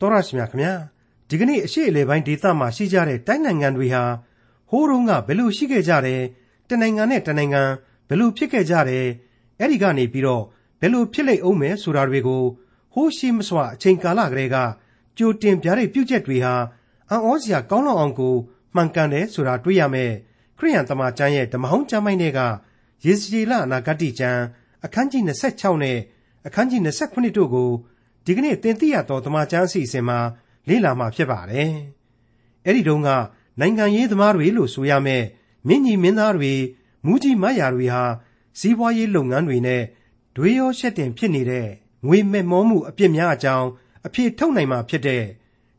တော်ရရှိမြခင်ဗျာဒီကနေ့အရှိအလေပိုင်းဒေသမှာရှိကြတဲ့တိုင်းနိုင်ငံတွေဟာဟိုးတုန်းကဘယ်လိုရှိခဲ့ကြတယ်တနိုင်ငံနဲ့တနိုင်ငံဘယ်လိုဖြစ်ခဲ့ကြတယ်အဲ့ဒီကနေပြီးတော့ဘယ်လိုဖြစ်လိမ့်အောင်မယ်ဆိုတာတွေကိုဟိုးရှိမစွာအချိန်ကာလကလေးကကြိုတင်ပြတဲ့ပြုချက်တွေဟာအံ့ဩစရာကောင်းလောက်အောင်ကိုမှန်ကန်တယ်ဆိုတာတွေ့ရမယ်ခရိယန်တမန်ကျမ်းရဲ့ဓမ္မဟောင်းကျမ်းပိုင်းတွေကယေဇကျေလအနာဂတ်ကျမ်းအခန်းကြီး26နဲ့အခန်းကြီး29တို့ကို ဒီကနေ့သင်သိရသောတမန်ကျမ်းအစီအစဉ်မှာလေ့လာမှာဖြစ်ပါတယ်။အဲ့ဒီတုန်းကနိုင်ငံရေးသမားတွေလို့ဆိုရမယ်မင်းကြီးမင်းသားတွေမူကြီးမယာတွေဟာစီးပွားရေးလုပ်ငန်းတွေနဲ့ဒွေရောရှက်တင်ဖြစ်နေတဲ့ငွေမဲ့မောမှုအပြစ်များအကြောင်းအဖြေထုတ်နိုင်မှာဖြစ်တဲ့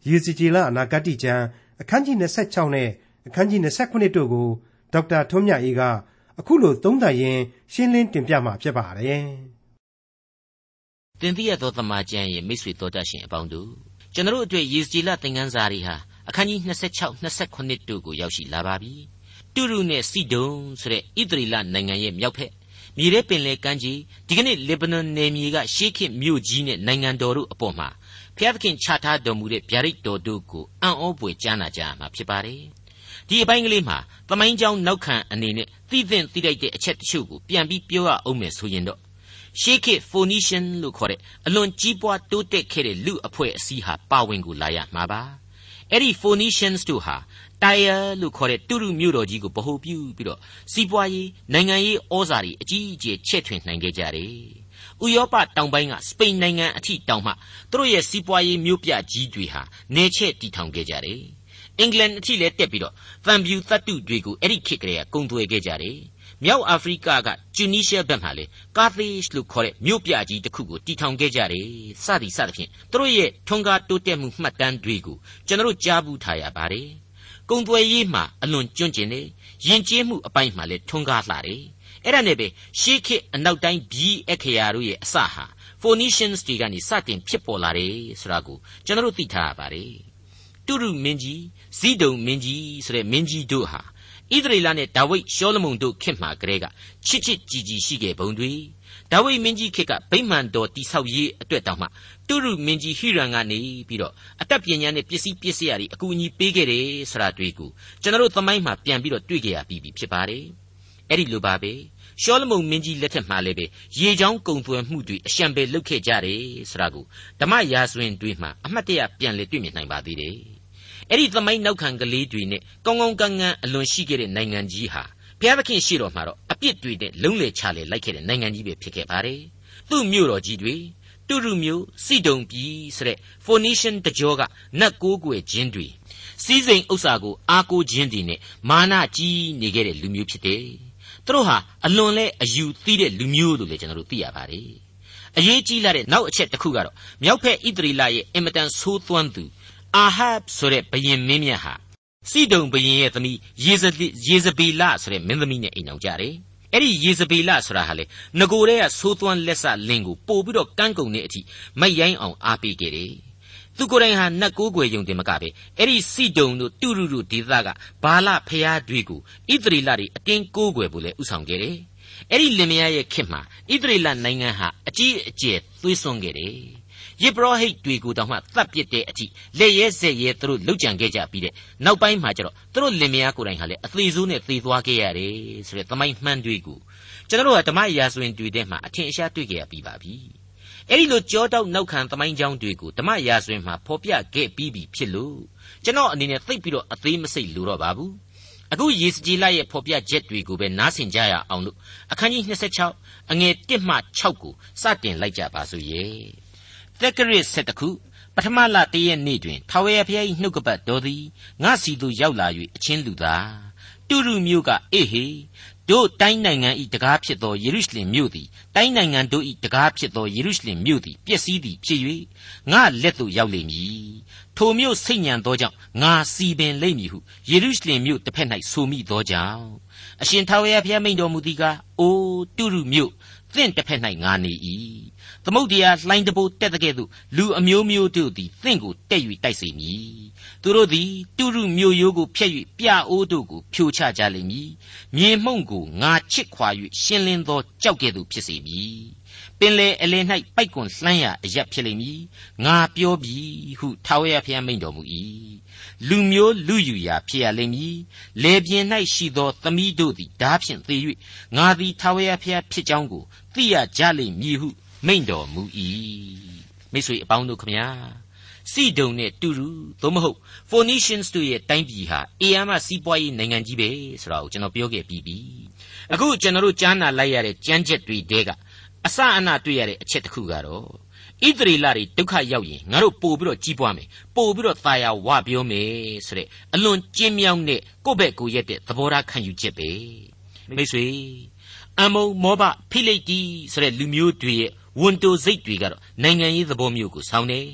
ရေစီကြည်လအနာဂတ်ကျမ်းအခန်းကြီး26နဲ့အခန်းကြီး29တို့ကိုဒေါက်တာထွန်းမြတ်အေးကအခုလိုသုံးသပ်ရင်းရှင်းလင်းတင်ပြมาဖြစ်ပါတယ်။ တင်ပြရသောသမာကျမ်းရဲ့မိတ်ဆွေတော်တတ်ရှင်အပေါင်းတို့ကျွန်တော်တို့အတွက်ယေစီလသင်ခန်းစာတွေဟာအခန်းကြီး26 29တို့ကိုရောက်ရှိလာပါပြီ။တူရုနဲ့စီဒုံဆိုတဲ့ဣသရေလနိုင်ငံရဲ့မြောက်ဖက်မြေထဲပင်လယ်ကမ်းခြေဒီကနေ့လေဗနွန်နယ်မြေကရှေးခေတ်မြို့ကြီးနဲ့နိုင်ငံတော်တို့အပေါ်မှာဖျားသခင်ချထားတော်မူတဲ့ဗျာဒိတ်တော်တို့ကိုအံ့ဩပွေကြားနာကြရမှာဖြစ်ပါတယ်။ဒီအပိုင်းကလေးမှာသမိုင်းကြောင်းနောက်ခံအနေနဲ့သိသင့်သိလိုက်တဲ့အချက်တချို့ကိုပြန်ပြီးပြောရအောင်မယ်ဆိုရင်တော့ ရှေးခေတ် Phoenician လို့ခေါ်တဲ့အလွန်ကြီးပွားတိုးတက်ခဲ့တဲ့လူအဖွဲ့အစည်းဟာပါဝင်ကိုလာရမှာပါ။အဲ့ဒီ Phoenicians တို့ဟာတိုင်ယာလို့ခေါ်တဲ့တူရုမြို့တော်ကြီးကိုဗဟိုပြုပြီးတော့စီးပွားရေးနိုင်ငံရေးဩဇာတွေအကြီးအကျယ်ချဲ့ထွင်နိုင်ခဲ့ကြတယ်။ဥရောပတောင်ပိုင်းကစပိန်နိုင်ငံအထိတောင်မှသူတို့ရဲ့စီးပွားရေးမြို့ပြကြီးတွေဟာနေချဲ့တည်ထောင်ခဲ့ကြတယ်။အင်္ဂလန်အထိလည်းတက်ပြီးတော့သံပြူသတ္တုတွေကိုအဲ့ဒီခေတ်ကလေးကကုံသွယ်ခဲ့ကြတယ်။ မြောက်အာဖရိကကဂျူနီးရှားဘက်မှာလေကာသေ့လို့ခေါ်တဲ့မြို့ပြကြီးတစ်ခုကိုတည်ထောင်ခဲ့ကြတယ်။စသည်စသဖြင့်သူတို့ရဲ့ထွန်းကားတိုးတက်မှုမှတ်တမ်းတွေကိုကျွန်တော်ကြားဘူးထားရပါတယ်။ကုံသွယ်ရေးမှာအလွန်ကျွန့်ကျင်တယ်ယဉ်ကျေးမှုအပိုင်းမှာလည်းထွန်းကားလှတယ်အဲ့ဒါနဲ့ပဲရှေးခေတ်အနောက်တိုင်းဘီးအခရာတို့ရဲ့အစဟာ Phoenicians တွေကနေစတင်ဖြစ်ပေါ်လာတယ်ဆိုတာကိုကျွန်တော်သိထားရပါတယ်တူရုမင်းကြီးဇီဒုံမင်းကြီးဆိုတဲ့မင်းကြီးတို့ဟာ ဣသရေလနဲ့ဒါဝိဒ်ရှောလမုန်တို့ခေတ်မှာကတည်းကချစ်ချစ်ကြည်ကြည်ရှိခဲ့ပုံတွေဒါဝိဒ်မင်းကြီးခေတ်ကဗိမာန်တော်တိဆောက်ရေးအတွက်တောင်မှတုရုမင်းကြီးဟိရန်ကနေပြီးတော့အတတ်ပညာနဲ့ပစ္စည်းပစ္စည်းတွေအကူအညီပေးခဲ့တယ်ဆိုတာတွေ့ကိုကျွန်တော်တို့သမိုင်းမှာပြန်ပြီးတော့တွေ့ကြရပြီးပြီဖြစ်ပါတယ်အဲ့ဒီလိုပါပဲရှောလမုန်မင်းကြီးလက်ထက်မှာလည်းပဲရေချောင်းကုံသွယ်မှုတွေအရှံပဲလုပ်ခဲ့ကြတယ်ဆိုတာကိုဓမ္မရာဇဝင်တွေမှာအမှတ်တရပြန်လေတွေ့မြင်နိုင်ပါသေးတယ် အဲ့ဒီသမိုင်းနောက်ခံကလေးတွေနဲ့ကောင်းကောင်းကန်းကန်းအလွန်ရှိခဲ့တဲ့နိုင်ငံကြီးဟာဘုရားသခင်ရှိတော်မှာတော့အပြစ်တွေနဲ့လုံးလေချလေလိုက်ခဲ့တဲ့နိုင်ငံကြီးပဲဖြစ်ခဲ့ပါတယ်သူ့မြို့တော်ကြီးတွေတူရုမျိုးစီဒုံပြည်ဆိုတဲ့ Phoenician တကြောကနတ်ကိုးကွယ်ခြင်းတွေစီးစိမ်ဥစ္စာကိုအားကိုးခြင်းတွေနဲ့မာနကြီးနေခဲ့တဲ့လူမျိုးဖြစ်တယ်သူတို့ဟာအလွန်လဲအယူသီးတဲ့လူမျိုးလို့လည်းကျွန်တော်တို့သိရပါတယ်အရေးကြီးလာတဲ့နောက်အချက်တစ်ခုကတော့မြောက်ဖက်ဣသရေလရဲ့အင်မတန်ဆိုးသွမ်းသူ အာဟပ်ဆိုတဲ့ဘုရင်မင်းမြတ်ဟာစီဒုံဘုရင်ရဲ့သမီးယေဇယေဇဗေလဆိုတဲ့မင်းသမီးနဲ့အိမ်အောင်ကြတယ်အဲ့ဒီယေဇဗေလဆိုတာဟာလေငကိုတဲ့ကသိုးသွန်းလက်ဆလင်းကိုပို့ပြီးတော့ကန်းကုန်တဲ့အထိမိုက်ရိုင်းအောင်အားပေးခဲ့တယ်သူကိုယ်တိုင်ဟာနတ်ကိုးကွယ်ယုံတယ်မကပဲအဲ့ဒီစီဒုံတို့တူရုတို့ဒေသကဘာလဖျားတွေကိုဣသရေလတွေအတင်းကိုးကွယ်ဖို့လဲဥဆောင်ခဲ့တယ်အဲ့ဒီလင်မယားရဲ့ခေတ်မှာဣသရေလနိုင်ငံဟာအကြီးအကျယ်သွေးစွန်းခဲ့တယ် ယေဘရဟိတ်တွေကိုတောင်မှသတ်ပစ်တဲ့အထိလက်ရဲဆက်ရဲသူတို့လှုပ်ကြံခဲ့ကြပြီးတဲ့နောက်ပိုင်းမှာကျတော့သူတို့လင်မယားကိုယ်တိုင်ဟာလည်းအသေးဆိုးနဲ့သေသွားခဲ့ရတယ်ဆိုတဲ့သမိုင်းမှန်းတွေကိုကျွန်တော်တို့ကဓမ္မရာဇဝင်တွေထဲမှာအထင်အရှားတွေ့ကြရပြီးပါပြီအဲ့ဒီလိုကြောတောက်နောက်ခံသမိုင်းကြောင်းတွေကိုဓမ္မရာဇဝင်မှာဖော်ပြခဲ့ပြီးပြီဖြစ်လို့ကျွန်တော်အနေနဲ့သိပ်ပြီးတော့အသေးမစိတ်လို့တော့ပါဘူးအခုယေစကြည်လရဲ့ဖော်ပြချက်တွေကိုပဲနားဆင်ကြရအောင်လို့အခန်းကြီး26အငယ်1မှ6ကိုစတင်လိုက်ကြပါစို့ရဲ့ သက်ကရစ်7ခုပထမလတည့်ရက်နေ့တွင်ထာဝရဘုရား၏နှုတ်ကပတ်တော်သည်ငါစီသို့ရောက်လာ၍အချင်းလူသားတူရုမျိုးကအေဟေတို့တိုင်းနိုင်ငံ၏တကားဖြစ်သောယေရုရှလင်မြို့သည်တိုင်းနိုင်ငံတို့၏တကားဖြစ်သောယေရုရှလင်မြို့သည်ပျက်စီးသည်ဖြစ်၍ငါလက်သို့ရောက်လိမ့်မည်ထိုမြို့စိတ်ညံသောကြောင့်ငါစီပင်လိမ့်မည်ဟုယေရုရှလင်မြို့တစ်ဖက်၌ဆိုမိသောကြောင့်အရှင်ထာဝရဘုရားမိန့်တော်မူသည်ကားအိုတူရုမြို့သင့်တစ်ဖက်၌ငါနေ၏ သမုတ်တရားလှိုင်းတဘိုးတက်တဲ့ကဲ့သို့လူအမျိုးမျိုးတို့သည်သင့်ကိုတက်၍တိုက်စေမည်သူတို့သည်တူရုမျိုးရိုးကိုဖျက်၍ပြအိုးတို့ကိုဖြိုချကြလိမ့်မည်မြေမှုန့်ကိုငါချစ်ခွာ၍ရှင်းလင်းသောကြောက်ကဲ့သို့ဖြစ်စေမည်ပင်လေအလယ်၌ပိုက်ကွန်လှမ်းရာအရက်ဖြစ်လိမ့်မည်ငါပြောပြီဟုထာဝရဘုရားမိန့်တော်မူ၏လူမျိုးလူယူရာဖြစ်ရလိမ့်မည်လေပြင်း၌ရှိသောသမီးတို့သည်ဓာဖြင့်သေ၍ငါသည်ထာဝရဘုရားဖြစ်ကြောင်းကိုသိရကြလိမ့်မည်ဟု မိန့်တော်မူ၏မိတ်ဆွေအပေါင်းတို့ခမညာစီဒုံနဲ့တူတူသို့မဟုတ် Phoenicians တို့ရဲ့တိုင်းပြည်ဟာအေယာမစီးပွားရေးနိုင်ငံကြီးပဲဆိုတာကိုကျွန်တော်ပြောခဲ့ပြီးပြီအခုကျွန်တော်တို့ကြားနာလိုက်ရတဲ့ကြမ်းချက်တွေတဲကအစအနတွေ့ရတဲ့အချက်တစ်ခုကတော့ဣသရေလတွေဒုက္ခရောက်ရင်ငါတို့ပို့ပြီးတော့ကြီးပွားမယ်ပို့ပြီးတော့သာယာဝပြောမယ်ဆိုတဲ့အလွန်ကျဉ်းမြောင်းတဲ့ကိုယ့်ဘက်ကိုရက်တဲ့သဘောထားခံယူချက်ပဲမိတ်ဆွေအမုံမောဘဖိလိတ်တီဆိုတဲ့လူမျိုးတွေရဲ့ ဝန်တိုစိတ်တွေကတော့နိုင်ငံရေးသဘောမျိုးကိုဆောင်တယ်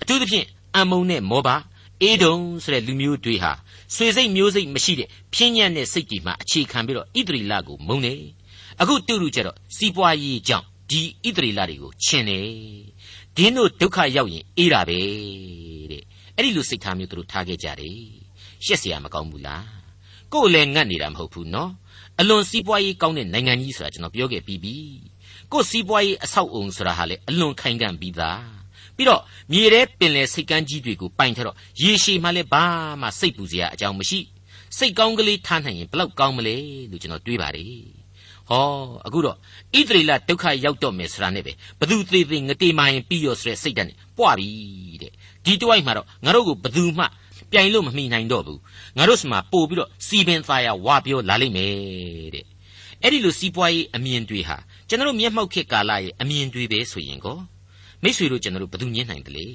အထူးသဖြင့်အမုံနဲ့မောဘအေဒုံဆိုတဲ့လူမျိုးတွေဟာဆွေစိတ်မျိုးစိတ်မရှိတဲ့ဖြင်းညံ့တဲ့စိတ်တွေမှာအခြေခံပြီးတော့ဣသရေလကိုမုန်းတယ်အခုတူတူကျတော့စီးပွားရေးကြောင့်ဒီဣသရေလတွေကိုချင်တယ်ဒင်းတို့ဒုက္ခရောက်ရင်အေးတာပဲတဲ့အဲ့ဒီလိုစိတ်ထားမျိုးသူတို့ထားခဲ့ကြတယ်ရှက်စရာမကောင်းဘူးလားကိုယ်လည်းငတ်နေတာမဟုတ်ဘူးနော်အလွန်စီးပွားရေးကောင်းတဲ့နိုင်ငံကြီးဆိုတာကျွန်တော်ပြောခဲ့ပြီးပြီ ကိုယ်စီးပွားရေးအဆောက်အုံဆိုတာဟာလေအလွန်ခိုင်ခံ့ပြီးသားပြီးတော့မြေထဲပင်လယ်စိတ်ကမ်းကြီးတွေကိုပိုင်ထတော့ရေရှည်မှလည်းဘာမှစိတ်ပူစရာအကြောင်းမရှိစိတ်ကောင်းကလေးထားနိုင်ရင်ဘလောက်ကောင်းမလဲလို့ကျွန်တော်တွေးပါတယ်ဟောအခုတော့ဣသရေလဒုက္ခရောက်တော့မယ်ဆိုတာနဲ့ပဲဘသူသေးသေးငတေမာရင်ပြီးရောဆိုတဲ့စိတ်ဓာတ်နဲ့ပွားပြီတဲ့ဒီတွိုက်မှာတော့ငါတို့ကိုဘသူမှပြိုင်လို့မမိနိုင်တော့ဘူးငါတို့စမှာပို့ပြီးတော့စီပင်သားရဝါပြောလာလိမ့်မယ်တဲ့အဲ့ဒီလိုစီးပွားရေးအမြင်တွေဟာ ကျွန်တော်မျက်မှောက်ခေတ်ကာလရဲ့အမြင်တွေပဲဆိုရင်ကောမိษွေတို့ကျွန်တော်ဘယ်သူညင်းနိုင်တလဲ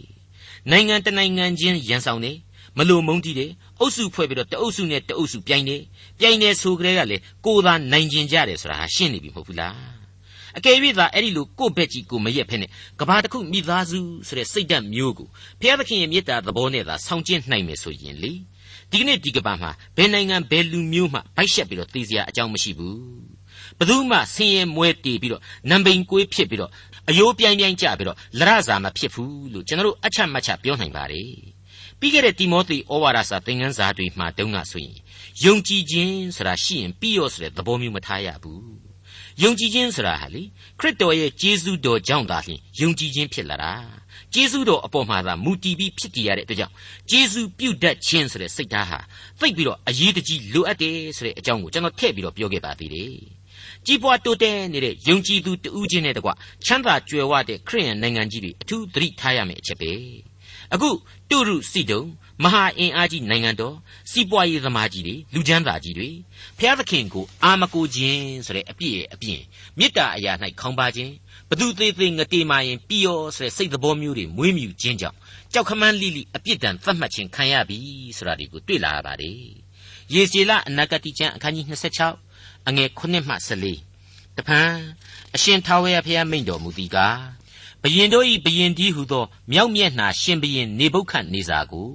နိုင်ငံတနိုင်ငံချင်းရန်ဆောင်နေမလိုမုန်းတီးတယ်အုပ်စုဖွဲ့ပြီးတော့တအုပ်စုနဲ့တအုပ်စုပြိုင်နေပြိုင်နေဆိုကြတဲ့ကလေကိုသာနိုင်ကျင်ကြတယ်ဆိုတာဟာရှင်းနေပြီမဟုတ်ဘူးလားအကယ်၍သာအဲ့ဒီလိုကိုယ့်ဘက်ကြီးကိုမရက်ဖက်နဲ့ကဘာတစ်ခုမိသားစုဆိုတဲ့စိတ်ဓာတ်မျိုးကိုဘုရားသခင်ရဲ့မေတ္တာသဘောနဲ့သာဆောင်ကျဉ်နိုင်မယ်ဆိုရင်လေဒီကနေ့ဒီကဘာမှာဘယ်နိုင်ငံဘယ်လူမျိုးမှဗိုက်ရှက်ပြီးတော့သိစရာအကြောင်းမရှိဘူး ဘယ်သူမှဆင်းရဲမွဲတေပြီးတော့နံပိန်ကွေးဖြစ်ပြီးတော့အယိုးပြိုင်ပြိုင်ကြပြီးတော့လရစာမဖြစ်ဘူးလို့ကျွန်တော်တို့အချက်မချက်ပြောနိုင်ပါတယ်ပြီးခဲ့တဲ့တိမောသေဩဝါဒစာသင်ခန်းစာတွေမှာတုန်းကဆိုရင်ယုံကြည်ခြင်းဆိုတာရှိရင်ပြီးရောဆိုတဲ့သဘောမျိုးမထားရဘူးယုံကြည်ခြင်းဆိုတာဟာလေခရစ်တော်ရဲ့ကျေးဇူးတော်ကြောင့်သာလျှင်ယုံကြည်ခြင်းဖြစ်လာတာကျေးဇူးတော်အပေါ်မှာသာမူတည်ပြီးဖြစ်တည်ရတဲ့အတွက်ကြောင့်ကျေးဇူးပြုတတ်ခြင်းဆိုတဲ့စိတ်ဓာတ်ဟာသိပ်ပြီးတော့အရေးတကြီးလိုအပ်တယ်ဆိုတဲ့အကြောင်းကိုကျွန်တော်ထည့်ပြီးတော့ပြောခဲ့ပါသေးတယ် ကြီးပွားတိုးတက်နေတဲ့ယုံကြည်သူတဦးချင်းနဲ့တကွချမ်းသာကြွယ်ဝတဲ့ခရိယန်နိုင်ငံကြီးတွေအထူးသတိထားရမယ့်အချက်ပဲအခုတုရုစီတုံမဟာအင်အားကြီးနိုင်ငံတော်စီးပွားရေးသမားကြီးတွေလူချမ်းသာကြီးတွေဖျားသခင်ကိုအာမကိုခြင်းဆိုတဲ့အပြည့်ရဲ့အပြင်မေတ္တာအရာ၌ခေါင်းပါခြင်းဘသူသေးသေးငတေမာရင်ပြီးရောဆိုတဲ့စိတ်သဘောမျိုးတွေမွေးမြူခြင်းကြောင့်ကြောက်ခမန်းလိလိအပြစ်ဒဏ်သတ်မှတ်ခြင်းခံရပြီဆိုတာဒီကိုတွေ့လာရပါတယ်ယေစီလအနာဂတိကျမ်းအခန်းကြီး26 အငယ်9မှ14တဖန်အရှင်ထာဝရဘုရားမိန့်တော်မူသည်ကားဘယင်တို့၏ဘယင်ဒီဟုသောမြောက်မျက်နှာရှင်ဘယင်နေဗုခတ်နေစာကို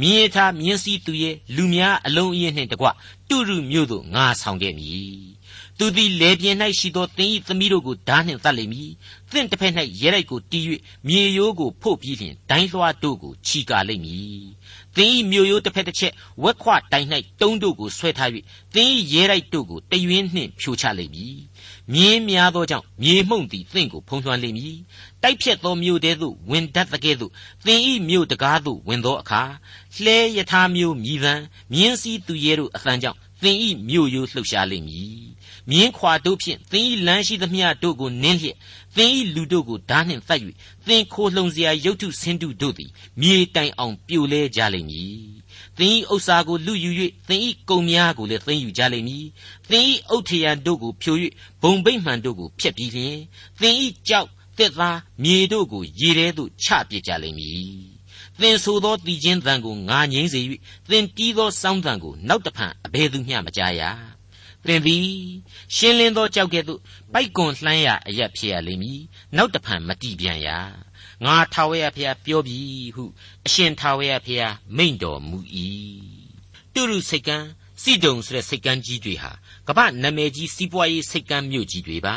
မြင်းထားမြင်းစည်းသူရဲ့လူများအလုံးအင်းနှင့်တကွတုရုမြို့သို့ငါဆောင်ခဲ့မည် သူသည်လေပြင်း၌ရှိသောသင်၏သမီးတို့ကိုဓာနှင့်သတ်လိမ့်မည်သင်တစ်ဖက်၌ရဲရိုက်ကိုတီး၍မြေရိုးကိုဖုတ်ပြီးလျှင်ဒိုင်းလွှားတို့ကိုချီကာလိမ့်မည်သင်၏မြို့ရိုးတစ်ဖက်တစ်ချက်ဝက်ခွတိုင်၌တုံးတို့ကိုဆွဲထား၍သင်၏ရဲရိုက်တို့ကိုတရွင်းနှင့်ဖြိုချလိမ့်မည်မြင်းများသောကြောင့်မြေမှုန့်သည်သင်ကိုဖုံးလွှမ်းလိမ့်မည်တိုက်ဖြတ်သောမြို့တဲသို့ဝင်တတ်တဲ့ကဲ့သို့သင်ဤမြို့တကားသို့ဝင်သောအခါလှဲယထာမျိုးမြည်သံမြင်းစည်းသူရဲတို့အသံကြောင့်သင်ဤမြို့ရိုးလှုပ်ရှားလိမ့်မည် မြင်းခွာတို့ဖြင့်သင်ဤလမ်းရှိသမျှတို့ကိုနင်းလျက်သင်ဤလူတို့ကိုဓာနှင့်သတ်၍သင်ခိုလှုံစရာရုပ်ထုဆင်းတုတို့သည်မြေတိုင်အောင်ပြိုလဲကြလိမ့်မည်သင်ဤဥစ္စာကိုလူယူ၍သင်ဤကုံများကိုလည်းသိမ်းယူကြလိမ့်မည်သင်ဤအုတ်ထရန်တို့ကိုဖြို၍ဘုံဗိမ့်မှန်တို့ကိုဖျက်ပြီးလျင်သင်ဤကြောက်တစ်သားမြေတို့ကိုရေထဲသို့ချပစ်ကြလိမ့်မည်သင်ဆိုသောတည်ခြင်းသံကိုငါငြိမ့်စေ၍သင်တီးသောစောင်းသံကိုနောက်တဖန်အဘယ်သူမျှမကြားရ သင်သည်ရှင်းလင်းသောကြောက်ကဲ့သို့ပိုက်ကွန်လှမ်းရအရက်ဖြစ်ရလိမ့်မည်နောက်တဖန်မတီးပြန်ရငါထာဝရဘုရားပြောပြီဟုအရှင်ထာဝရဘုရားမိန့်တော်မူ၏တုရုစိတ်ကံစိဒုံဆိုတဲ့စိတ်ကံကြီးတွေဟာကမ္ဘာနာမည်ကြီးစီးပွားရေးစိတ်ကံမြို့ကြီးတွေပါ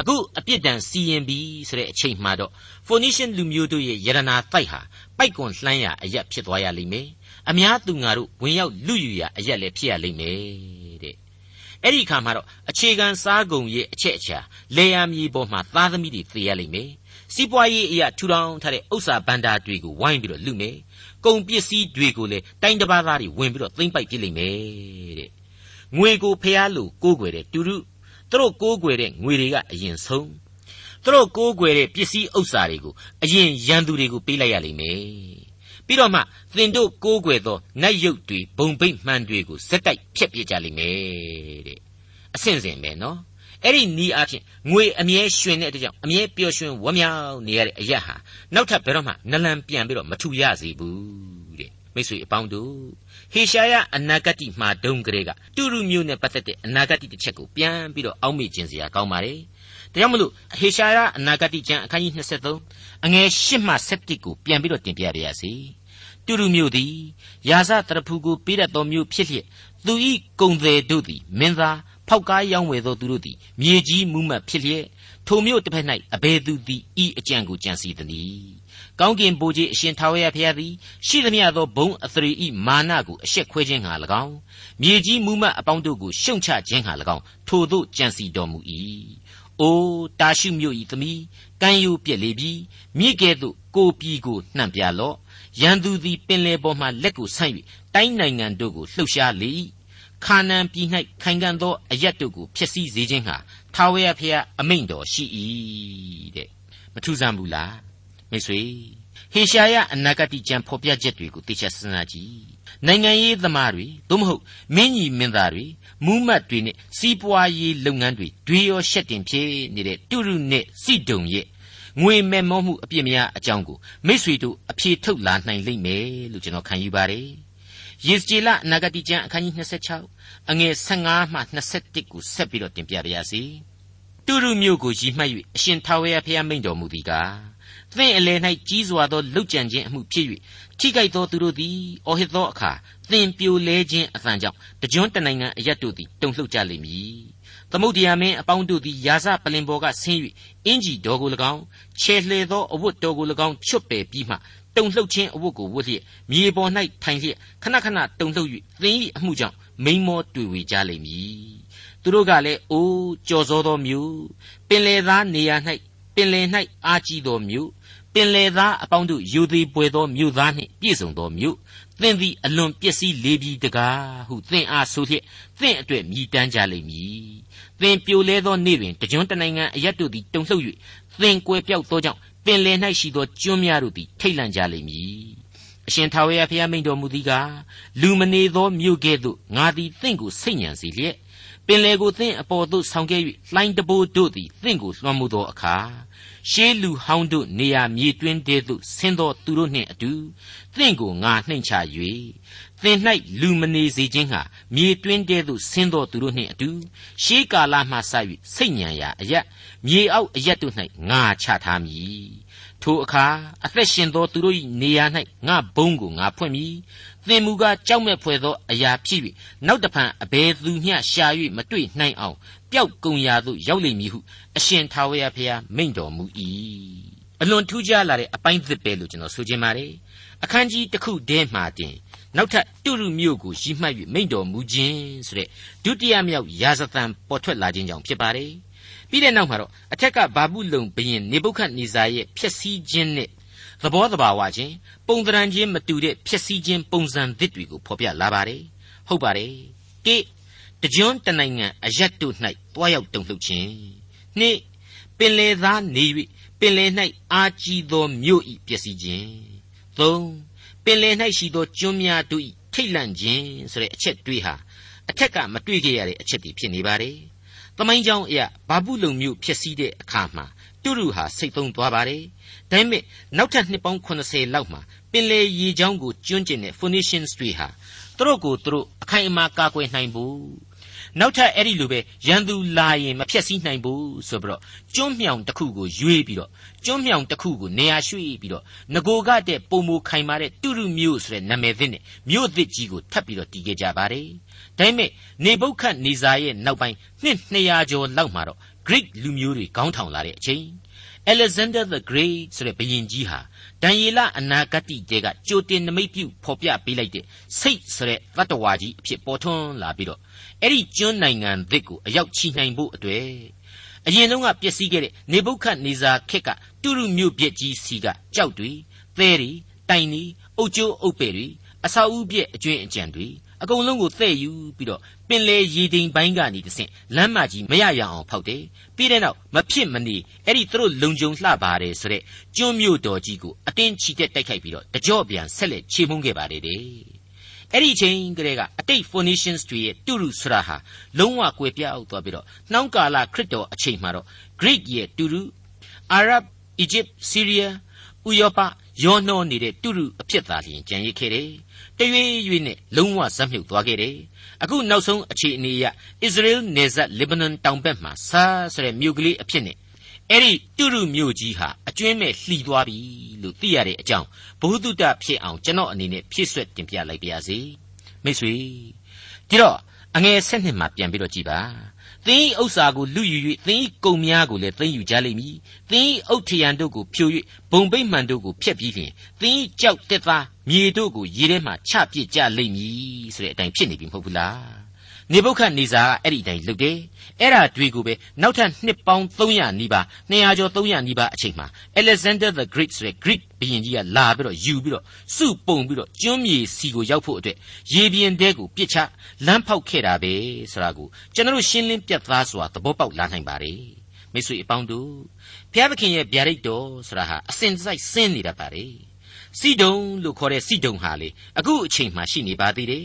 အခုအပြစ်ဒဏ်စီရင်ပြီဆိုတဲ့အချိန်မှတော့ Phoenician လူမျိုးတို့ရဲ့ယရနာတိုက်ဟာပိုက်ကွန်လှမ်းရအရက်ဖြစ်သွားရလိမ့်မယ်အများသူငါတို့ဝင်ရောက်လူယူရအရက်လည်းဖြစ်ရလိမ့်မယ်တဲ့ အဲ့ဒီအခါမှာတော့အခြေခံစားကုန်ရဲ့အချက်အချာလေယာမြေပေါ်မှာသားသမီးတွေသေရလိမ့်မယ်စီးပွားရေးအရာထူထောင်ထားတဲ့ဥစ္စာဘန္တာတွေကိုဝိုင်းပြီးတော့လူမယ်ကုန်ပစ္စည်းတွေကိုလည်းတိုင်းတစ်ပါးသားတွေဝင်ပြီးတော့သိမ့်ပိုက်ပြစ်လိမ့်မယ်တဲ့ငွေကိုဖျားလို့ကိုးကွယ်တဲ့တူတူသူတို့ကိုးကွယ်တဲ့ငွေတွေကအရင်ဆုံးသူတို့ကိုးကွယ်တဲ့ပစ္စည်းဥစ္စာတွေကိုအရင်ရန်သူတွေကိုပေးလိုက်ရလိမ့်မယ် ပြီးတော့မှသင်တို့ကိုးကွယ်သောနတ်ရုပ်တွေဘုံဘိတ်မှန်တွေကိုစက်တိုက်ဖျက်ပြစ်ကြလိမ့်မယ်တဲ့အဆင့်စင်ပဲနော်အဲ့ဒီနီးအဖြစ်ငွေအမြဲရွှင်တဲ့အတွက်ကြောင့်အမြဲပျော်ရွှင်ဝမ်းမြောက်နေရတဲ့အရာဟာနောက်ထပ်ဘယ်တော့မှနလန်ပြန်ပြီးတော့မထူရစေဘူးတဲ့မိတ်ဆွေအပေါင်းတို့ဟေရှာယအနာဂတိမှာဒုံကလေးကတူရုမျိုးနဲ့ပတ်သက်တဲ့အနာဂတိတစ်ချက်ကိုပြန်ပြီးတော့အောက်မေ့ခြင်းစရာကောင်းပါလေ ဒါကြောင့်မလို့ဟေရှာယအနာဂတိကျမ်းအခန်းကြီး23အငယ်8မှ7ကိုပြန်ပြီးတော့တင်ပြရရစေတူရုမျိုးသည်ယာဇတရဖူကိုပေးတတ်သောမျိုးဖြစ်လျက်သူဤကုံတယ်တို့သည်မင်းသားဖောက်ကားရောင်းဝယ်သောသူတို့သည်မြေကြီးမူးမတ်ဖြစ်လျက်ထိုမျိုးတစ်ဖက်၌အဘယ်သူသည်ဤအကြံကိုကြံစီသနည်းကောင်းကင်ဘိုးကြီးအရှင်ထာဝရဘုရားသည်ရှိသမျှသောဘုံအသရေဤမာနကိုအရှက်ခွဲခြင်းငှာ၎င်းမြေကြီးမူးမတ်အပေါင်းတို့ကိုရှုံချခြင်းငှာ၎င်းထိုသို့ကြံစီတော်မူ၏ အိုတာရှုမြို့ဤသမီးကမ်းယူပြက်လေပြီမြေကဲ့သို့ကိုပြည်ကိုနှံ့ပြလော့ရန်သူသည်ပင်လေပေါ်မှလက်ကိုဆန့်၍တိုင်းနိုင်ငံတို့ကိုလှုပ်ရှားလေ၏ခါနန်ပြည်၌ခိုင်ခံ့သောအရက်တို့ကိုဖျက်ဆီးစေခြင်းဟာထာဝရဘုရားအမိန့်တော်ရှိ၏တဲ့မထူးဆန်းဘူးလားမိတ်ဆွေဟေရှာယအနာဂတိကျမ်းဖော်ပြချက်တွေကိုသိချစဉ်းစားကြည့်နိုင်ငံရေးသမားတွေသို့မဟုတ်မင်းကြီးမင်းသားတွေ မူးမတ်တွေနဲ့စီးပွားရေးလုပ်ငန်းတွေတွေရောရှက်တင်ဖြစ်နေတဲ့တူရုနဲ့စီဒုံရဲ့ငွေမဲ့မောမှုအပြစ်များအကြောင်းကိုမိษွေတို့အဖြေထုတ်လာနိုင်လိမ့်မယ်လို့ကျွန်တော်ခံယူပါတယ်ယေစကြည်လအနာဂတိကျမ်းအခန်းကြီး26အငယ်15မှ21ကိုဆက်ပြီးတော့တင်ပြပါရစေတူရုမျိုးကိုရည်မှတ်၍အရှင်ထာဝရဘုရားမိန့်တော်မူသည်ကား သင်အလယ်၌ကြီးစွာသောလှုပ်ကြံခြင်းအမှုဖြစ်၍ထိကြိုက်သောသူတို့သည်အော်ဟစ်သောအခါသင်ပြိုလဲခြင်းအသံကြောင့်တကြွတနိုင်ငံအရတ်တို့သည်တုန်လှုပ်ကြလိမ့်မည်သမုတ်တရားမင်းအပေါင်းတို့သည်ယာစပလင်ပေါ်ကဆင်း၍အင်ကြီးတော်ကို၎င်းခြေလှဲသောအဝတ်တော်ကို၎င်းချွတ်ပယ်ပြီးမှတုန်လှုပ်ခြင်းအဝတ်ကိုဝတ်လျက်မြေပေါ်၌ထိုင်လျက်ခဏခဏတုန်လှုပ်၍သင်၏အမှုကြောင့်မိန်မောတွေ့ဝေကြလိမ့်မည်သူတို့ကလည်းအိုးကြော်စောသောမြို့ပင်လေသားနေရာ၌ ပင်လေ၌အာကြီးသောမြို့ပင်လေသားအပေါင်းတို့ယူသည်ပွေသောမြို့သားနှင့်ပြည့်စုံသောမြို့သင်သည်အလွန်ပျက်စီးလေပြီတကားဟုသင်အားဆိုလျက်သင်အတွက်မြည်တမ်းကြလိမ့်မည်သင်ပြိုလဲသောနေ့တွင်တကြွတနိုင်ငံအရတ်တို့သည်တုန်လှုပ်၍သင်ကွယ်ပြောက်သောကြောင့်ပင်လယ်၌ရှိသောကျွန်းများတို့သည်ထိတ်လန့်ကြလိမ့်မည်အရှင်ထာဝရဘုရားမိန့်တော်မူသည်ကားလူမနေသောမြို့ကဲ့သို့ငါသည်သင်ကိုစိတ်ညံစေလျက် ပင်လေကိုသင်အပေါ်သို့ဆောင်ခဲ့၍လှိုင်းတဘိုးတို့သည်သင်ကိုလွှမ်းမိုးသောအခါရှေးလူဟောင်းတို့နေရာမြေတွင်းတဲသို့ဆင်းသောသူတို့နှင့်အတူသင်ကိုငါနှိမ်ချ၍သင်၌လူမနေစေခြင်းဟာမြေတွင်းတဲသို့ဆင်းသောသူတို့နှင့်အတူရှေးကာလမှစ၍စိတ်ညံရာအရက်မြေအောက်အရက်တို့၌ငါချထားမည်ထိုအခါအသက်ရှင်သောသူတို့၏နေရာ၌ငါဘုံကိုငါဖွင့်မည် သင်မူကားကြောက်မဲ့ဖွယ်သောအရာဖြစ်၍နောက်တဖန်အဘယ်သူမျှရှာ၍မတွေ့နိုင်အောင်ပျောက်ကုန်ရာသို့ရောက်လိမ့်မည်ဟုအရှင်ထာဝရဘုရားမိန့်တော်မူ၏အလွန်ထူးခြားလာတဲ့အပိုင်းသစ်ပဲလို့ကျွန်တော်ဆိုချင်ပါတယ်အခန်းကြီးတစ်ခုတည်းမှာတင်နောက်ထပ်တုရုမြို့ကိုရည်မှတ်၍မိန့်တော်မူခြင်းဆိုတဲ့ဒုတိယမြောက်ရာဇသံပေါ်ထွက်လာခြင်းကြောင့်ဖြစ်ပါတယ်ပြီးတဲ့နောက်မှာတော့အထက်ကဘာဘူးလုံဘရင်နေပုခတ်နေဇာရဲ့ဖျက်ဆီးခြင်းနဲ့ သဘောတဘာဝချင်းပုံသဏ္ဍာန်ချင်းမတူတဲ့ဖြစ်စည်းခြင်းပုံစံသစ်တွေကိုဖော်ပြလာပါတယ်ဟုတ်ပါတယ်တိတကြွတနိုင်ငံအရက်တို့၌တွားရောက်တုန်လှုပ်ခြင်းနှစ်ပင်လေသားနေ၍ပင်လေ၌အာကြီးသောမြို့ဤပျက်စီးခြင်းသုံးပင်လေ၌ရှိသောကျွန်းများတို့ဤထိတ်လန့်ခြင်းဆိုတဲ့အချက်တွေးဟာအထက်ကမတွေ့ခဲ့ရတဲ့အချက်တွေဖြစ်နေပါတယ်။သမိုင်းကြောင်းအရာဘာဘူးလုံမျိုးဖြစ်စည်းတဲ့အခါမှာတူတူဟာစိတ်သုံးသွားပါတယ်။ ဒါပေမဲ့နောက်ထပ်နှစ်ပေါင်း80လောက်မှာပင်လေရေချောင်းကိုကျွန်းကျင်တဲ့ Phoenicians တွေဟာသူတို့ကိုသူတို့အခိုင်အမာကာကွယ်နိုင်ဖို့နောက်ထပ်အဲ့ဒီလိုပဲရန်သူလာရင်မဖြက်စီးနိုင်ဘူးဆိုပြီးတော့ကျွန်းမြောင်တစ်ခုကိုရွေးပြီးတော့ကျွန်းမြောင်တစ်ခုကိုနေရာရွှေ့ပြီးတော့ငโกကတဲ့ပုံမခိုင်မာတဲ့တူတူမျိုးဆိုတဲ့နာမည်သစ်နဲ့မြို့သစ်ကြီးကိုထပ်ပြီးတော့တည်ခဲ့ကြပါတယ်ဒါပေမဲ့နေပုတ်ခတ်နေစာရဲ့နောက်ပိုင်းနှစ်200ကျော်လောက်မှာတော့ Greek လူမျိုးတွေခေါင်းထောင်လာတဲ့အချိန် Alexander the Great ဆိုတဲ့ဘုရင်ကြီးဟာဒံယေလအနာဂတ်တဲကကြိုတင်နမိတ်ပြုဖော်ပြပေးလိုက်တဲ့စိတ်ဆိုတဲ့တတ္တဝါကြီးအဖြစ်ပေါ်ထွန်းလာပြီးတော့အဲ့ဒီကျွန်းနိုင်ငံသစ်ကိုအရောက်ချီနိုင်ဖို့အတွက်အရင်တုန်းကပျက်စီးခဲ့တဲ့နေဘုခတ်နေဇာခက်ကတူရုမြို့ပြက်ကြီးစီကကြောက်တွေသဲတွေတိုင်တွေအုတ်ကျိုးအုတ်ပဲ့တွေအဆောက်အဦပြက်အကျွင်းအကြံတွေ အကုန်လုံးကိုတဲ့ယူပြီးတော့ပင်လေရေတိမ်ပိုင်းကနေတဆင့်လမ်းမကြီးမရရအောင်ဖောက်တယ်ပြီးတဲ့နောက်မဖြစ်မနေအဲ့ဒီသူတို့လုံခြုံလှပါတယ်ဆိုတဲ့ကျွန်းမြို့တော်ကြီးကိုအတင်းချီတက်တိုက်ခိုက်ပြီးတော့တကြော့ပြန်ဆက်လက်ခြေမှုန်းခဲ့ပါတယ်တဲ့အဲ့ဒီအချိန်ကလေးကအတိတ် Phoenicians တွေရဲ့တူရုဆိုတာဟာလုံးဝကွယ်ပြောက်သွားပြီးတော့နှောင်းကာလခရစ်တော်အချိန်မှာတော့ Greek ရဲ့တူရု Arab Egypt Syria ဥရောပရောနှောနေတဲ့တူရုအဖြစ်သာလျင်ကြံရစ်ခဲ့တယ် တရွေ့ရွေ့နဲ့လုံးဝဇက်မြုပ်သွားခဲ့တယ်အခုနောက်ဆုံးအခြေအနေအရ Israel နယ်စပ် Lebanon တောင်ဘက်မှာဆာဆိုတဲ့မြို့ကလေးအဖြစ်နဲ့အဲ့ဒီတူရုမြို့ကြီးဟာအကျွင်းမဲ့လှီသွားပြီလို့သိရတဲ့အကြောင်းဘုဟုတုတဖြစ်အောင်ကျွန်တော်အနေနဲ့ဖြည့်ဆွက်တင်ပြလိုက်ပါရစေမိတ်ဆွေဒီတော့အငယ်ဆက်နှစ်မှာပြန်ပြီးတော့ကြည်ပါ သင်၏ဥစ္စာကိုလူယူ၍သင်၏ကုံများကိုလည်းသိမ်းယူကြလိမ့်မည်သင်၏အုတ်ထရန်တို့ကိုဖြို၍ဘုံပိတ်မှန်တို့ကိုဖျက်ပြီးလျှင်သင်၏ကြောက်တက်သားမြေတို့ကိုရေထဲမှချပစ်ကြလိမ့်မည်ဆိုတဲ့အတိုင်းဖြစ်နေပြီမဟုတ်ဘူးလား နေဘုခတ်နေစာကအဲ့ဒီအတိုင်းလုပ်တယ်အဲ့ဒါတွေကိုပဲနောက်ထပ်နှစ်ပေါင်း300နီးပါး200ကျော်300နီးပါးအချိန်မှာ Alexander the Great ဆိုတဲ့ Greek ဘုရင်ကြီးကလာပြီးတော့ယူပြီးတော့စုပုံပြီးတော့ကျွန်းမြေစီကိုရောက်ဖို့အတွက်ရေပြင်တဲကိုပြစ်ချလမ်းဖောက်ခဲ့တာပဲဆိုတာကိုကျွန်တော်ရှင်းလင်းပြတ်သားစွာသဘောပေါက်လာနိုင်ပါတယ်မိတ်ဆွေအပေါင်းတို့ဘုရားသခင်ရဲ့ဗျာဒိတ်တော်ဆိုတာဟာအစဉ်တစိုက်ဆင်းနေတတ်ပါတယ်စီဒုံလို့ခေါ်တဲ့စီဒုံဟာလေအခုအချိန်မှရှိနေပါသေးတယ်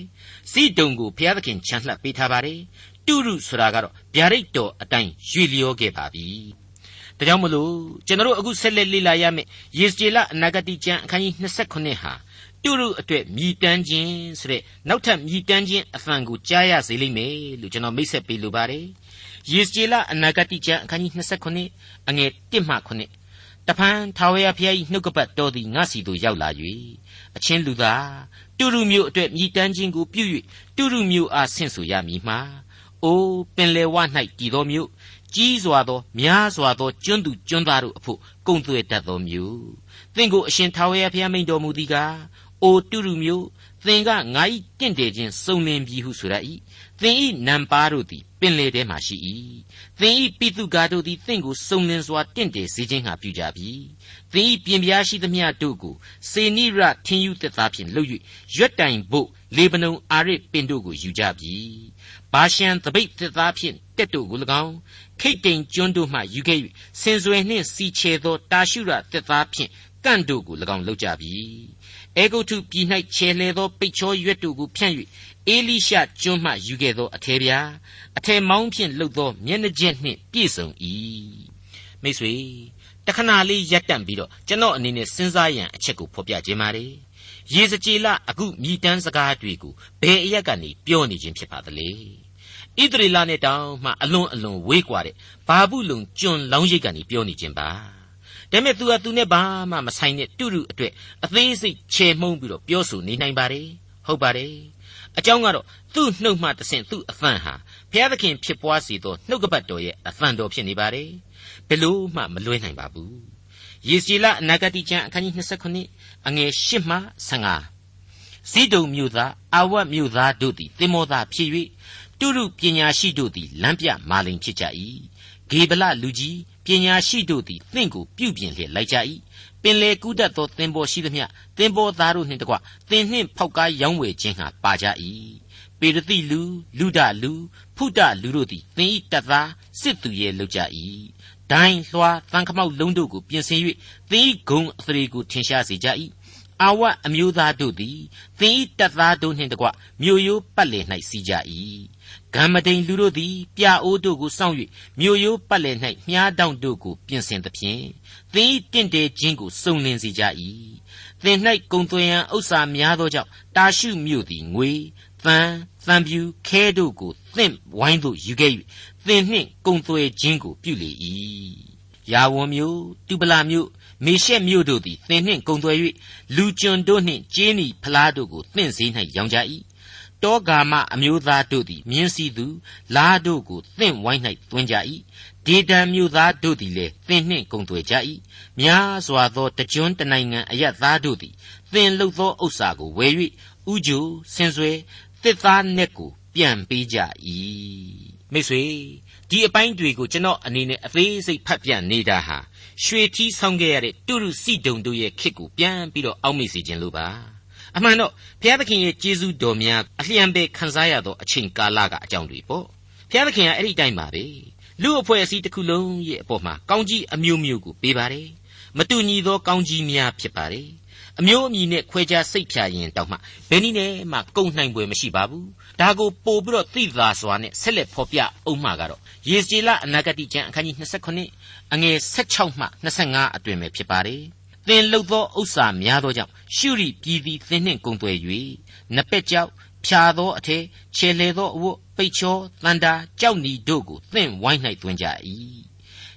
စီဒုံကိုဘုရားသခင်ချန်လှပ်ပေးထားပါတယ်တုရုဆိုတာကတော့ဗျာဒိတ်တော်အတိုင်းရွေလျောခဲ့ပါပြီဒါကြောင့်မလို့ကျွန်တော်တို့အခုဆက်လက်လေ့လာရမယ့်ယေစကျေလအနာဂတိကျမ်းအခန်းကြီး29ဟာတုရုအတွက်မြည်တမ်းခြင်းဆိုတဲ့နောက်ထပ်မြည်တမ်းခြင်းအဖန်ကိုကြားရစေလိမ့်မယ်လို့ကျွန်တော်မိတ်ဆက်ပေးလိုပါတယ်ယေစကျေလအနာဂတိကျမ်းအခန်းကြီး29အငယ်1မှ9 တဖန်ထာဝရဘုရား၏နှုတ်ကပတ်တော်သည်ငါစီသို့ရောက်လာ၍အချင်းလူသားတူရုမျိုးအတွက်မြည်တမ်းခြင်းကိုပြု၍တူရုမျိုးအားဆင့်ဆိုရမည်မှာအိုးပင်လေဝ၌တည်သောမျိုးကြီးစွာသောများစွာသောကျွန်းသူကျွန်းသားတို့အဖို့ကုံသွဲတတ်သောမျိုးသင်ကိုအရှင်ထာဝရဘုရားမိန်တော်မူသည်ကားအိုတူရုမျိုးသင်ကငါ၏တင့်တယ်ခြင်းစုံလင်ပြီဟုဆိုရ၏သင်၏နံပါတို့သည် ပင်လေထဲမှရှိ၏သင်၏ပိသုကာတို့သည်သင်ကိုစုံလင်စွာတင့်တယ်စေခြင်းဟာပြုကြပြီသင်၏ပြင်ပြားရှိသမျှတို့ကိုစေနိရထင်းယူသက်သားဖြင့်လှုပ်၍ရွက်တိုင်ဖို့လေဗနုန်အာရစ်ပင်တို့ကိုယူကြပြီဘာရှန်သပိတ်သက်သားဖြင့်တက်တို့ကို၎င်းခိတ်တိန်ကျွန်းတို့မှယူခဲ့၍စင်စွယ်နှင့်စီချေသောတာရှုရသက်သားဖြင့်ကန့်တို့ကို၎င်းလှုပ်ကြပြီအေဂုတ်ထုပြည်၌ခြေလှဲသောပိတ်ချောရွက်တို့ကိုဖြန့်၍ အေလိရှကျွန်းမှယူခဲ့သောအထေပြာအထေမောင်းဖြင့်လှုပ်သောမျက်နှာကျက်နှင့်ပြည့်စုံ၏မိတ်ဆွေတခဏလေးရပ်တန့်ပြီးတော့ကျွန်တော်အနေနဲ့စဉ်းစားရန်အချက်ကိုဖော်ပြခြင်းပါတယ်ရေစကြည်လအခုမြည်တမ်းစကားတွေကိုဘယ်အရက်ကနေပြောနေခြင်းဖြစ်ပါသလဲဣသရေလနဲ့တောင်မှအလွန်အလွန်ဝေးကွာတဲ့ဘာဘူးလုံကျွန်းလောင်းရိပ်ကနေပြောနေခြင်းပါဒါပေမဲ့ तू က तू နဲ့ဘာမှမဆိုင်တဲ့တူတူအတွက်အသေးစိတ်ချေမှုန်းပြီးတော့ပြောဆိုနေနိုင်ပါတယ်ဟုတ်ပါတယ် အကြောင်းကတော့သူ့နှုတ်မှတဆင့်သူ့အသံဟာဘုရားသခင်ဖြစ်ပွားစေသောနှုတ်ကပတ်တော်ရဲ့အသံတော်ဖြစ်နေပါတယ်ဘယ်လို့မှမလွဲနိုင်ပါဘူးယေစီလအနာဂတိကျမ်းအခန်းကြီး29အငယ်8မှ15ဇိဒုံမြို့သားအာဝတ်မြို့သားတို့သည်သင်္ဘောသားဖြစ်၍တုရုပညာရှိတို့သည်လမ်းပြမာလိန်ဖြစ်ကြ၏ဂေဗလလူကြီးပညာရှိတို့သည်သင်ကိုပြုပြင်လျက်လိုက်ကြ၏ ပင်လေကူးတတ်သောသင်္ဘောရှိသမျှသင်္ဘောသားတို့နှင့်တကွသင်နှင့်ဖောက်ကားရောင်းဝယ်ခြင်းဟာပါကြ၏ပေရတိလူလူဒလူဖုဒလူတို့သည်သင်၏တပ်သားစစ်သူရဲ့လောက်ကြ၏ဒိုင်းလွှာသံခမောက်လုံးတို့ကိုပြင်ဆင်၍သင်၏ဂုံအသရေကိုထင်ရှားစေကြ၏အာဝတ်အမျိုးသားတို့သည်သင်၏တပ်သားတို့နှင့်တကွမြို့ရိုးပတ်လည်၌စီးကြ၏ ဂမ္မဒိန်လူတို့သည်ပြအိုးတို့ကိုစောင့်၍မြို့ရိုးပတ်လည်၌မြားတောင့်တို့ကိုပြင်ဆင်သဖြင့်သင်၏တင့်တယ်ခြင်းကိုစုံလင်စေကြ၏သင်၌ကုံသွင်းရန်ဥစ္စာများသောကြောင့်တာရှုမြို့သည်ငွေသံသံပြူခဲတို့ကိုသင့်ဝိုင်းသို့ယူခဲ့၍သင်နှင့်ကုံသွဲခြင်းကိုပြုလေ၏ယာဝံမြို့တူပလာမြို့မေရှက်မြို့တို့သည်သင်နှင့်ကုံသွဲ၍လူကျွန်တို့နှင့်ကျေးနီဖလားတို့ကိုသင့်စည်း၌ရောင်းကြ၏ တောဂါမအမျိုးသားတို့သည်မြင်းစည်းသူလားတို့ကိုသင့်ဝိုင်း၌တွင်ကြ၏ဒေဒံမျိုးသားတို့သည်လည်းသင်နှင့်ကုန်သွယ်ကြ၏များစွာသောတကြွတနိုင်ငံအယက်သားတို့သည်သင်လှုပ်သောဥစ္စာကိုဝယ်၍ဥကြိုဆင်ဆွဲတစ်သားနက်ကိုပြန်ပေးကြ၏မိတ်ဆွေဒီအပိုင်းတွေကိုကျွန်တော်အနေနဲ့အသေးစိတ်ဖတ်ပြနေတာဟာရွှေထီးဆောင်ခဲ့ရတဲ့တုရုစီတုံတို့ရဲ့ခစ်ကိုပြန်ပြီးတော့အောက်မေ့စေခြင်းလို့ပါ အမှန်တော့ဘုရားသခင်ရဲ့ကျေးဇူးတော်များအလျံပဲခံစားရသောအချိန်ကာလကအကြောင်းတွေပေါ့ဘုရားသခင်ကအဲ့ဒီတိုင်းပါပဲလူအဖွဲ့အစည်းတစ်ခုလုံးရဲ့အပေါ်မှာကောင်းကြီးအမျိုးမျိုးကိုပေးပါတယ်မတူညီသောကောင်းကြီးများဖြစ်ပါတယ်အမျိုးအမည်နဲ့ခွဲခြားစိတ်ဖြာရင်တောက်မှဘယ်နည်းနဲ့မှကုန်နိုင်ပွဲမရှိပါဘူးဒါကိုပို့ပြီးတော့သိသာစွာနဲ့ဆက်လက်ဖော်ပြအောင်မှာကတော့ယေစီလအနာဂတိကျမ်းအခန်းကြီး29အငယ်16မှ25အတွင်ပဲဖြစ်ပါတယ် သင်လှုပ်သောဥစ္စာများသောကြောင့်ရှုရိပြည်သည်သင်နှင့်ကုန်သွယ်၍နပက်ကြောက်ဖြာသောအထည်ခြေလေသောအဝတ်ပိတ်ချောတန်တာကြောက်နီတို့ကိုသင်ဝိုင်း၌တွင်ကြ၏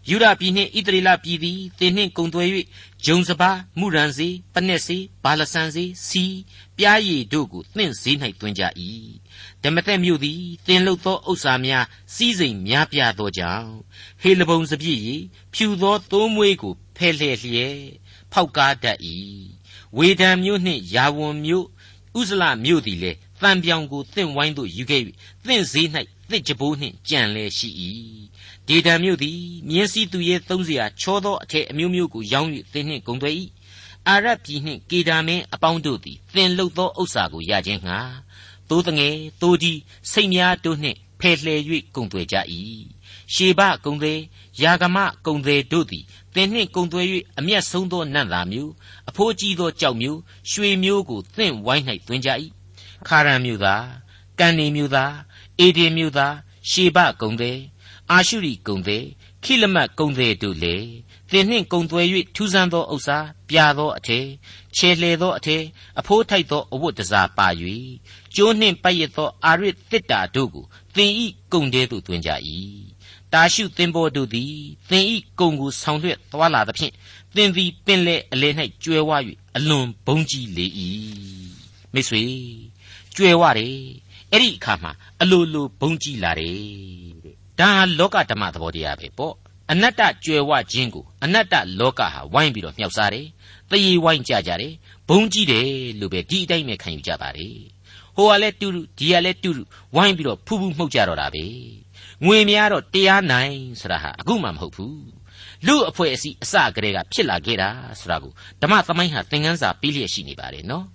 ယူဒပြည်နှင့်ဣသရေလပြည်သည်သင်နှင့်ကုန်သွယ်၍ဂျုံစပါမုရန်စီပနက်စီဘာလဆန်စီစီပြားရည်တို့ကိုသင်ဈေး၌တွင်ကြ၏ဓမ္မသက်မြို့သည်သင်လုသောဥစ္စာများစီးစိမ်များပြားသောကြောင့်ဟေလဘုံစပြည့်၏ဖြူသောသိုးမွေးကိုဖဲလှဲ့လျက် ဖောက်ကားတတ်၏ဝေဒံမြို့နှင့်ယာဝန်မြို့ဥဇလမြို့သည်လည်းတံပြောင်ကိုသင့်ဝိုင်းသို့ယူခဲ့၍သင့်ဈေး၌သစ်ကြဘိုးနှင့်ကြံလဲရှိ၏ဒေဒံမြို့သည်မြင်းစည်းသူရဲသုံးစရာချောသောအထက်အမျိုးမျိုးကိုရောင်း၍သင်နှင့်ဂုံသွဲ၏အာရပြည်နှင့်ကေဒါမင်းအပေါင်းတို့သည်သင်လုသောဥစ္စာကိုရခြင်းငှာသိုးတငယ်သိုးကြီးစိတ်များတို့နှင့်ဖယ်လှယ်၍ဂုံသွဲကြ၏ရှေဘဂုံသွဲယာဂမဂုံသွဲတို့သည် သင်နှင့်ဂုံသွဲ၍အမျက်ဆုံးသောနတ်သားမျိုးအဖိုးကြီးသောကြောက်မျိုးရွှေမျိုးကိုသင်ဝိုင်း၌သွင်းကြ၏ခါရန်မျိုးသားကန်နေမျိုးသားအေဒီမျိုးသားရှေဘဂုံသေးအာရှုရိကုံသေးခိလမတ်ကုံသေးတို့လေသင်နှင့်ကုံသွဲ၍ထူးဆန်းသောဥစ္စာပြာသောအထည်ခြေလှဲသောအထည်အဖိုးထိုက်သောအဝတ်တစားပါ၍ကျိုးနှင့်ပတ်ရသောအာရစ်တစ်တာတို့ကိုသင်ဤကုံတဲသို့တွင်ကြ၏ တာရှုသင်္ဘောတို့သည်သင်ဤကုံကိုဆောင်ရွက်သွားလာသဖြင့်သင်သည်ပင်လေအလေ၌ကျွဲဝ၍အလွန်ဘုံကြီးလေ၏မိတ်ဆွေကျွဲဝတယ်အဲ့ဒီအခါမှာအလိုလိုဘုံကြီးလာတယ်ဒါဟာလောကဓမ္မသဘောတရားပဲပေါ့အနတ္တကြွယ်ဝခြင်းကိုအနတ္တလောကဟာဝိုင်းပြီးတော့မြှောက်စားတယ်တရေဝိုင်းကြကြတယ်ဘုံကြီးတယ်လို့ပဲဒီအတိုင်းပဲခံယူကြပါတယ်ဟိုကလည်းတူတူဒီကလည်းတူတူဝိုင်းပြီးတော့ဖူးဖူးမှုတ်ကြတော့တာပဲ ငွေများတော့တရားနိုင်ဆိုတာဟာအခုမှမဟုတ်ဘူးလူအဖွဲ့အစည်းအစကတည်းကဖြစ်လာခဲ့တာဆိုတာကိုဓမ္မသမိုင်းဟာသင်ခန်းစာပေးလျက်ရှိနေပါတယ်နော်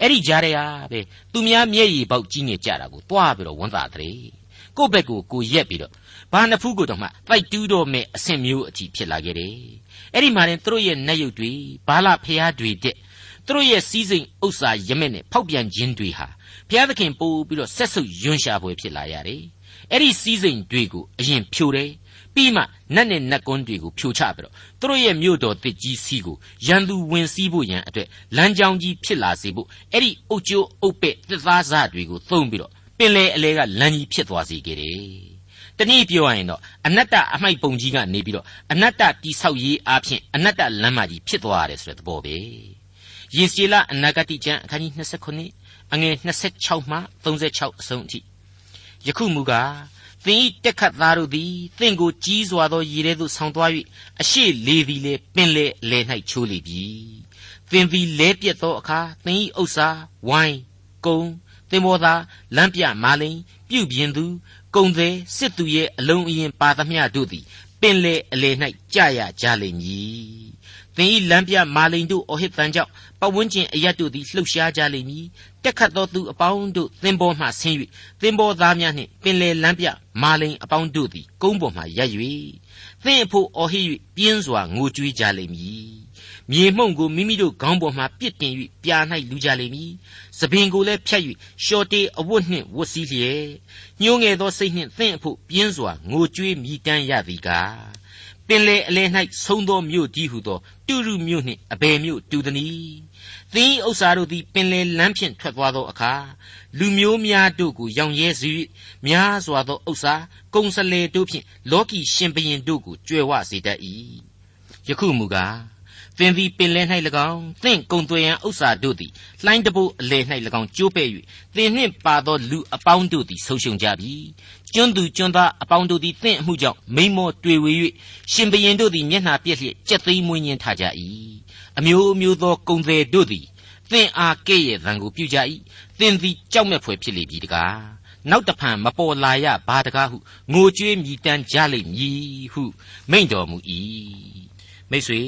အဲ့ဒီကြားရရပဲသူများမျက်ရည်ပေါက်ကြီးနေကြတာကိုတွားပြီးတော့ဝန်တာတဲ့ကိုယ့်ဘက်ကိုကိုရက်ပြီးတော့ဘာနှစ်ဖူးကိုတော့မှတိုက်တူးတော့မဲ့အဆင့်မျိုးအထိဖြစ်လာခဲ့တယ်။အဲ့ဒီမှာရင်သူတို့ရဲ့နတ်ရုပ်တွေဘာလဖျားတွေတဲ့သူတို့ရဲ့စီးစိမ်ဥစ္စာရမက်နဲ့ဖောက်ပြန်ခြင်းတွေဟာဘုရားသခင်ပို့ပြီးတော့ဆက်ဆုပ်ယွန်းရှာဖွယ်ဖြစ်လာရတယ်။ အဲ့ဒီစီးစိမ်တွေကိုအရင်ဖြိုတယ်ပြီးမှနတ်နဲ့နတ်ကွန်းတွေကိုဖြိုချပြီးတော့သူတို့ရဲ့မြို့တော်တစ်ကြီးစီးကိုရန်သူဝင်စည်းဖို့ရန်အတွက်လမ်းကြောင်းကြီးဖြစ်လာစေဖို့အဲ့ဒီအုတ်ကျိုးအုတ်ပဲ့သစ်သားစားတွေကိုသုံးပြီးတော့ပင်လေအလဲကလမ်းကြီးဖြစ်သွားစေခဲ့တယ်တနည်းပြောရရင်တော့အနတ္တအမိုက်ပုံကြီးကနေပြီးတော့အနတ္တတိဆောက်ရေးအားဖြင့်အနတ္တလမ်းမကြီးဖြစ်သွားရတယ်ဆိုတဲ့သဘောပဲယေစီလအနာဂတိကျမ်းအခန်းကြီး29အငယ်26မှ36အဆုံးအထိ ယခုမူကားသင်ဤတက်ခတ်သားတို့သည်သင်ကိုကြီးစွာသောရည်ထဲသို့ဆောင်းသွား၍အရှိလေသည်လေပင်လေလေ၌ချိုးလေပြီသင်သည်လဲပြက်သောအခါသင်ဤဥစ္စာဝိုင်းကုံသင်္ဘောသားလမ်းပြမာလိန်ပြုတ်ပြင်းသူကုံသည်စစ်သူရဲ့အလုံးအရင်ပါသမျှတို့သည်ပင်လေအလေ၌ကြာရကြလိမ့်မည် သင်ဤလမ်းပြမာလိန်တို့အဟစ်တန်ကြောင့်ပဝန်းကျင်အရတ်တို့သည်လှုပ်ရှားကြလိမ့်မည်တက်ခတ်သောသူအပေါင်းတို့သင်္ဘောမှဆင်း၍သင်္ဘောသားများနှင့်ပင်လေလမ်းပြမာလိန်အပေါင်းတို့သည်ကုန်းပေါ်မှရပ်၍သင်အဖို့အဟိ၍ပြင်းစွာငိုကြွေးကြလိမ့်မည်မြေမှုန့်ကိုမိမိတို့ခေါင်းပေါ်မှပစ်တင်၍ပြာ၌လူကြလိမ့်မည်။သပင်ကိုလည်းဖြတ်၍ရှော်တေအဝတ်နှင့်ဝတ်စည်းလျက်ညှိုးငယ်သောစိတ်နှင့်သင့်အဖို့ပြင်းစွာငိုကြွေးမြည်တမ်းရသည်ကား ပင်လေအလယ်၌ဆုံးသောမြို့ကြီးဟုသောတူရုမြို့နှင့်အဘယ်မြို့တူသည်။သင်ဥစ္စာတို့သည်ပင်လေလမ်းဖြင့်ထွက်သွားသောအခါလူမျိုးများတို့ကိုရောင်ရဲစေ၍များစွာသောဥစ္စာကုံစလေတို့ဖြင့်လောကီရှင်ဘရင်တို့ကိုကြွယ်ဝစေတတ်၏။ယခုမူကား သသင်သည်ပင်လယ်၌၎င်းသင်ကုံသွေးရန်ဥစ္စာတို့သည်လှိုင်းတဘိုးအလယ်၌၎င်းကျိုးပဲ့၍သင်နှင့်ပါသောလူအပေါင်းတို့သည်ဆုံးရှုံးကြပြီကျွန်းသူကျွန်းသားအပေါင်းတို့သည်သင်အမှုကြောင့်မိန်မောတွေ့ဝေ၍ရှင်ဘရင်တို့သည်မျက်နှာပြက်လျက်ကြက်သိမ်းမွေးညင်းထကြ၏အမျိုးမျိုးသောကုံသည်တို့သည်သင်အားကဲ့ရဲ့သံကိုပြုကြ၏သင်သည်ကြောက်မဲ့ဖွယ်ဖြစ်လေပြီတကားနောက်တဖန်မပေါ်လာရဘာတကားဟုငိုကြွေးမြည်တမ်းကြလိမ့်မည်ဟုမိန့်တော်မူ၏မိတ်ဆွေ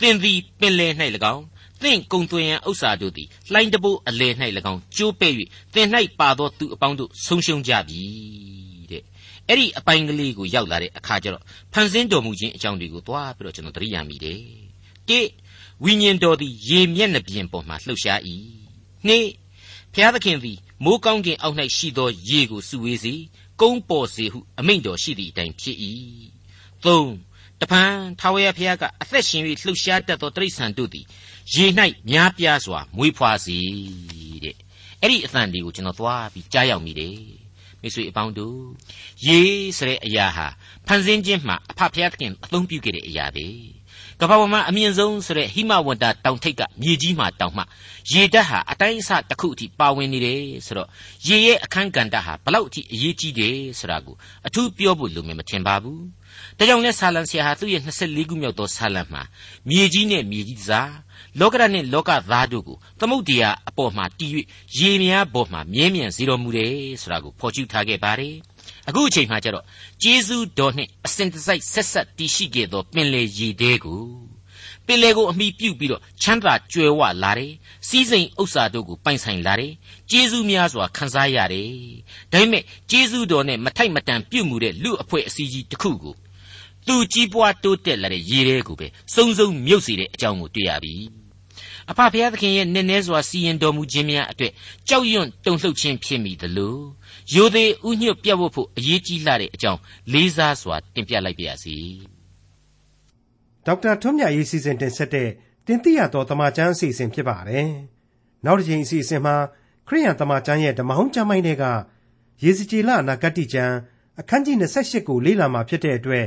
သင်သည်ပင်လယ်၌၎င်းသင်ကုံသွင်းရန်ဥစ္စာတို့သည်လှိုင်းတဘိုးအလယ်၌၎င်းကျိုးပဲ့၍သင်၌ပါသောသူအပေါင်းတို့ဆုံးရှုံးကြပြီတဲ့အဲ့ဒီအပိုင်းကလေးကိုရောက်လာတဲ့အခါကျတော့ဖန်ဆင်းတော်မူခြင်းအကြောင်းတွေကိုသွားပြီးတော့ကျွန်တော်သတိရမိတယ်တိဝိညာဉ်တော်သည်ရေမျက်နှာပြင်ပေါ်မှာလှုပ်ရှား၏နှစ်ဖျားသခင်သည်မိုးကောင်းကင်အောက်၌ရှိသောရေကိုစုဝေးစေကုန်းပေါ်စေဟုအမိန့်တော်ရှိသည့်အတိုင်းဖြစ်၏သုံး တပံထာဝရဘုရားကအသက်ရှင်၍လှုပ်ရှားတတ်သောတိရစ္ဆာန်တို့သည်ရေ၌များပြားစွာမွေးဖွားစေတဲ့အဲ့ဒီအသံတွေကိုကျွန်တော်သွားပြီးကြားရောက်မိတယ်မိတ်ဆွေအပေါင်းတို့ရေဆိုတဲ့အရာဟာဖန်ဆင်းခြင်းမှာအဖဖျားသခင်အသုံးပြုခဲ့တဲ့အရာပဲကမ္ဘာပေါ်မှာအမြင့်ဆုံးဆိုတဲ့ဟိမဝန္တာတောင်ထိပ်ကမြေကြီးမှာတောင်မှရေဓာတ်ဟာအတိုင်းအဆတစ်ခုအထိပါဝင်နေတယ်ဆိုတော့ရေရဲ့အခန်းကဏ္ဍဟာဘလောက်အထိအရေးကြီးတယ်ဆိုတာကိုအထူးပြောဖို့လိုမယ်မထင်ပါဘူး ဒါကြောင့်လဲဆာလံဆရာဟာသူ့ရဲ့24ခုမြောက်သောဆာလံမှာမြေကြီးနဲ့မြေကြီးစားလောကရနဲ့လောကသားတို့ကိုသမုတ်တရားအပေါ်မှာတည်၍ရေများပေါ်မှာမြဲမြံစေတော်မူတယ်ဆိုတာကိုဖော်ကျူးထားခဲ့ပါတယ်အခုအချိန်မှကျတော့ဂျေဇုတော်နှင့်အစဉ်တစိုက်ဆက်ဆက်တည်ရှိခဲ့သောပင်လေရေတဲကိုပင်လေကိုအမိပြုတ်ပြီးတော့ချမ်းသာကြွယ်ဝလာတယ်စီးစိမ်ဥစ္စာတို့ကိုပိုင်ဆိုင်လာတယ်ကျေးဇူးများစွာခံစားရတယ်ဒါပေမဲ့ကျေးဇူးတော်နဲ့မထိုက်မတန်ပြုတ်မှုတဲ့လူအဖွဲ့အစည်းကြီးတစ်ခုကို သူကြီးပွားတိုးတက်လာတဲ့ရေတဲကိုပဲစုံစုံမြုပ်စေတဲ့အကြောင်းကိုတွေ့ရပြီအဖဖျားသခင်ရဲ့နည်းနည်းစွာစီရင်တော်မူခြင်းများအတွက်ကြောက်ရွံ့တုန်လှုပ်ခြင်းဖြစ်မိသလိုယိုသေးဥညွတ်ပြတ်ဝတ်ဖို့အရေးကြီးလာတဲ့အကြောင်းလေးစားစွာတင်ပြလိုက်ပါရစေဒေါက်တာထွန်းမြတ်ရေးစီစဉ်တင်ဆက်တဲ့တင်ပြတော်တမချန်းအစီအစဉ်ဖြစ်ပါတယ်နောက်တစ်ချိန်အစီအစဉ်မှာခရိယန်တမချန်းရဲ့ဓမ္မဟောင်းကျမ်းပိုင်းတွေကရေစကြည်လအနာဂတ်ကျမ်းအခန်းကြီး28ကိုလေ့လာမှာဖြစ်တဲ့အတွက်